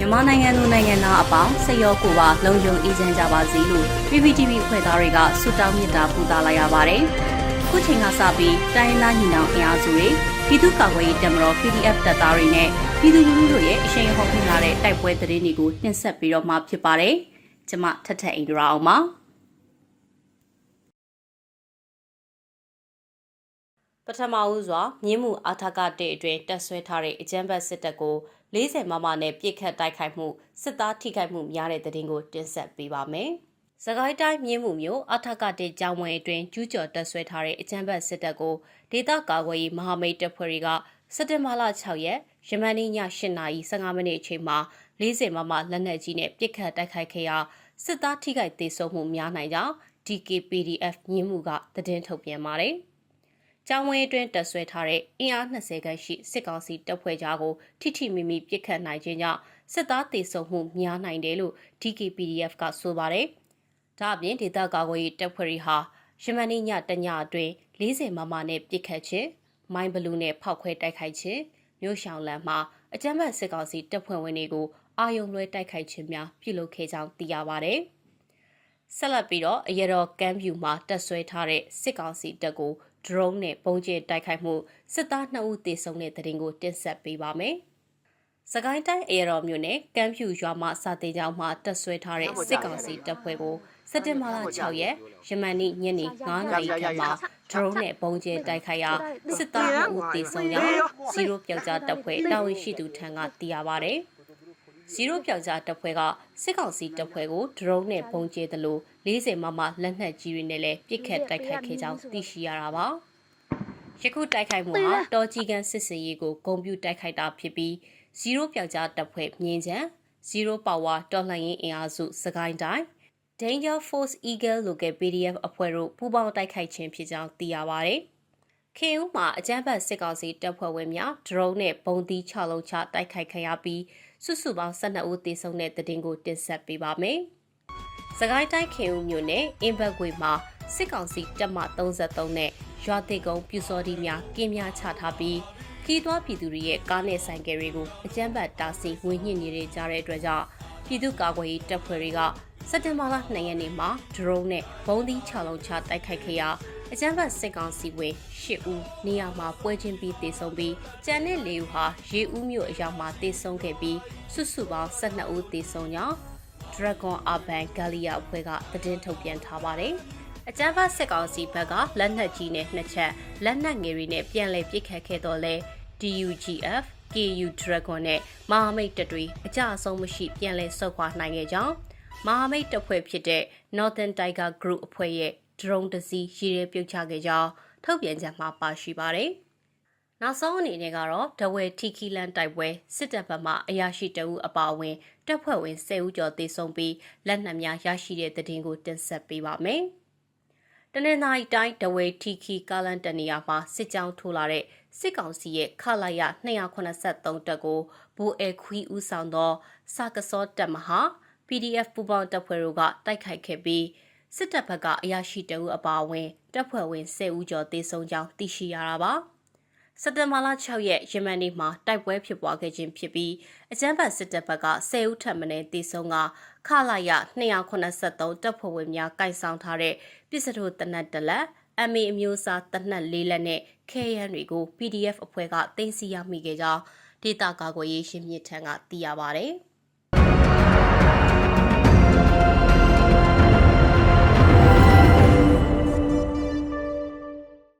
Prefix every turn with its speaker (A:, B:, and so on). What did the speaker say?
A: မြန်မာနိုင်ငံသူနိုင်ငံသားအပေါင်းစိတ်ရောကိုယ်ပါလုံခြုံအေးချမ်းကြပါစေလို့ PPTV ဖွဲ့သားတွေကဆုတောင်းမေတ္တာပို့သလာရပါတယ်။ခုချိန်ကစပြီးတိုင်းရင်းသားညီနောင်အင်အားစုတွေပြည်သူ့ကာကွယ်ရေးတပ်မတော် PDF တပ်သားတွေနဲ့ပြည်သူလူထုတို့ရဲ့အရှိန်ဟောင်းခင်းလာတဲ့တိုက်ပွဲသတင်းတွေကိုနှင်ဆက်ပြီးတော့မှဖြစ်ပါတယ်။ကျွန်မထထအိန္ဒရာအောင်ပါ။ပထမဦးစွာမြင်းမှုအာထကတဲ့အတွင်းတက်ဆွဲထားတဲ့အကြမ်းဖက်စစ်တပ်ကို 40မမနဲ့ပြစ်ခတ်တိုက်ခိုက်မှုစစ်သားထိခိုက်မှုများတဲ့တဲ့တင်ကိုတင်ဆက်ပေးပါမယ်။စကိုင်းတိုင်းမြင်းမှုမျိုးအာထကတဲ့ကြောင်းဝယ်အတွင်းကျူးကျော်တက်ဆွဲထားတဲ့အကြမ်းဖက်စစ်တပ်ကိုဒေသကာကွယ်ရေးမဟာမိတ်တပ်ဖွဲ့တွေကစက်တင်ဘာလ6ရက်ယမန်နေ့ည8:15မိနစ်အချိန်မှာ40မမလက်နက်ကြီးနဲ့ပြစ်ခတ်တိုက်ခိုက်ခဲ့ရာစစ်သားထိခိုက်ဒေဆုံးမှုများနိုင်ကြောင်း DKPDF မြင်းမှုကသတင်းထုတ်ပြန်ပါတယ်။ ကျောင်းဝင်းအတွင်းတက်ဆွဲထားတဲ့အင်အား20ခန့်ရှိစစ်ကောင်စီတပ်ဖွဲ့ကြားကိုထိထိမိမိပစ်ခတ်နိုင်ခြင်းကြောင့်စစ်သားတေဆုံမှုများနိုင်တယ်လို့ DKPDF ကဆိုပါတယ်။ဒါအပြင်ဒေသကာကွယ်ရေးတပ်ဖွဲ့တွေဟာယမန်နေ့ညတညအတွင်း40မမနဲ့ပစ်ခတ်ခြင်းမိုင်းဘလူးနဲ့ဖောက်ခွဲတိုက်ခိုက်ခြင်းမြို့ရှောင်းလမ်းမှာအကြမ်းဖက်စစ်ကောင်စီတပ်ဖွဲ့ဝင်တွေကိုအာယုံလွှဲတိုက်ခိုက်ခြင်းများပြုလုပ်ခဲ့ကြောင်းသိရပါတယ်။ဆက်လက်ပြီးတော့အရတော်ကမ်းပြူမှာတက်ဆွဲထားတဲ့စစ်ကောင်စီတပ်ကို drone နဲ့ပုံကျဲတိုက်ခိုက်မှုစစ်သား2ဦးသေဆုံးတဲ့တဲ့တင်ကိုတင်ဆက်ပေးပါမယ်။စကိုင်းတိုင်းအေရော်မြို့နယ်ကမ်းဖြူရွာမှစာတေကြောင်မှတက်ဆွဲထားတဲ့စစ်ကောင်စီတပ်ဖွဲ့ကိုစက်တင်ဘာလ6ရက်ယမန်နေ့ညနေ9နာရီခန့်မှာ drone နဲ့ပုံကျဲတိုက်ခိုက်ရာစစ်သား2ဦးသေဆုံးရာဇီရိုပြောက်ကြားတပ်ဖွဲ့တာဝန်ရှိသူထံကသိရပါဗျ။ ဇီရိုပြောက်ကြားတပ်ဖွဲ့ကစစ်ကောင်စီတပ်ဖွဲ့ကိုဒရုန်းနဲ့ပုံကျဲသလို40မမလက်နက်ကြီးတွေနဲ့လည်းပစ်ခတ်တိုက်ခိုက်ခဲ့ကြောင်းသိရှိရတာပါ။ယခုတိုက်ခိုက်မှုဟာတော်ကြီးကန်စစ်စင်ရေးကိုဂုံပြူတိုက်ခိုက်တာဖြစ်ပြီးဇီရိုပြောက်ကြားတပ်ဖွဲ့မြင်းချံဇီရိုပါဝါတော်လှန်ရေးအင်အားစုစကိုင်းတိုင်း Danger Force Eagle Local PDF အဖွဲ့တို့ပူးပေါင်းတိုက်ခိုက်ခြင်းဖြစ်ကြောင်းသိရပါတယ်။ ခေဦးမှာအကြမ်းဖက်စစ်ကောင်စီတပ်ဖွဲ့ဝင်များဒရုန်းနဲ့ပုံသီး6လုံးချတိုက်ခိုက်ခဲ့ရပြီးစုစုပေါင်း12ဦးသေဆုံးတဲ့တဲ့တင်ကိုတင်ဆက်ပေးပါမယ်။စကိုင်းတိုင်းခင်ဦးမြို့နယ်အင်းဘက်ကွေမှာစစ်ကောင်စီတပ်မ33နဲ့ရွာသိကုံပြူစော်ဒီများကင်းများချထားပြီးခီးသွွားပြည်သူတွေရဲ့ကားနဲ့ဆိုင်ကယ်တွေကိုအကြမ်းဖက်တားဆီးဝင်ညှစ်နေကြတဲ့အတွက်ကြောင့်ပြည်သူ့ကာကွယ်ရေးတပ်ဖွဲ့တွေကစက်တင်ဘာလ2ရက်နေ့မှာဒရုန်းနဲ့ဘုံသီး6လုံးချတိုက်ခိုက်ခဲ့ရာ အကြမ်းဖက်စစ်ကောင်စီဝင်၈ဦးနေရာမှာပွဲချင်းပြီးတေဆုံးပြီးကျန်တဲ့၄ဦးဟာရေဦးမြို့အရောက်မှာတေဆုံးခဲ့ပြီးစုစုပေါင်း12ဦးတေဆုံးကြောင်း Dragon Urban Gallia အဖွဲ့ကသတင်းထုတ်ပြန်ထားပါတယ်။အကြမ်းဖက်စစ်ကောင်စီဘက်ကလက်နက်ကြီးနဲ့နှစ်ချက်လက်နက်ငယ်တွေနဲ့ပြန်လည်ပစ်ခတ်ခဲ့တော့လဲ DUGF KU Dragon နဲ့မဟာမိတ်တပ်တွေအကြအဆုံးမရှိပြန်လည်ဆုတ်ခွာနိုင်ခဲ့ကြောင်းမဟာမိတ်တပ်ဖွဲ့ဖြစ်တဲ့ Northern Tiger Group အဖွဲ့ရဲ့ drone တစ်စီးရည်ရဲပြုတ်ချခဲ့ကြောင်းထုတ်ပြန်ချက်မှာပါရှိပါတယ်။နောက်ဆုံးအနေနဲ့ကတော့ဒဝဲထီခီလန်တိုက်ပွဲစစ်တပ်ဘက်မှအရာရှိတအုပ်အပါအဝင်တပ်ဖွဲ့ဝင်10ဦးကျော်သေဆုံးပြီးလက်နက်များရရှိတဲ့တဲ့တင်ကိုတင်ဆက်ပေးပါမယ်။တနင်္သာရီတိုင်းဒဝဲထီခီကာလန်တနေရာမှာစစ်ကြောင်းထိုးလာတဲ့စစ်ကောင်စီရဲ့ခလာရ283တပ်ကိုဘိုးအဲခွီဦးဆောင်သောစာကစောတပ်မဟာ PDF ပူပေါင်းတပ်ဖွဲ့တို့ကတိုက်ခိုက်ခဲ့ပြီး စစ်တပ်ဘက်ကအရာရှိတအုပ်အပါအဝင်တပ်ဖွဲ့ဝင်10ဦးကျော်သေဆုံးကြောင်းသိရှိရတာပါစက်တင်ဘာလ6ရက်ယမန်နေ့မှာတိုက်ပွဲဖြစ်ပွားခဲ့ခြင်းဖြစ်ပြီးအကြမ်းဖက်စစ်တပ်ဘက်က10ဦးထပ်မံတေဆုံးကခလာရ283တပ်ဖွဲ့ဝင်များကိုင်ဆောင်ထားတဲ့ပစ္စတိုတနတ်တလက် MA အမျိုးအစားတနတ်လေးလက်နဲ့ခဲယမ်းတွေကို PDF အဖွဲ့ကတင်စီရမိခဲ့ကြောင်းဒေတာကာကွယ်ရေးရှင်းမြစ်ထံကသိရပါဗျ။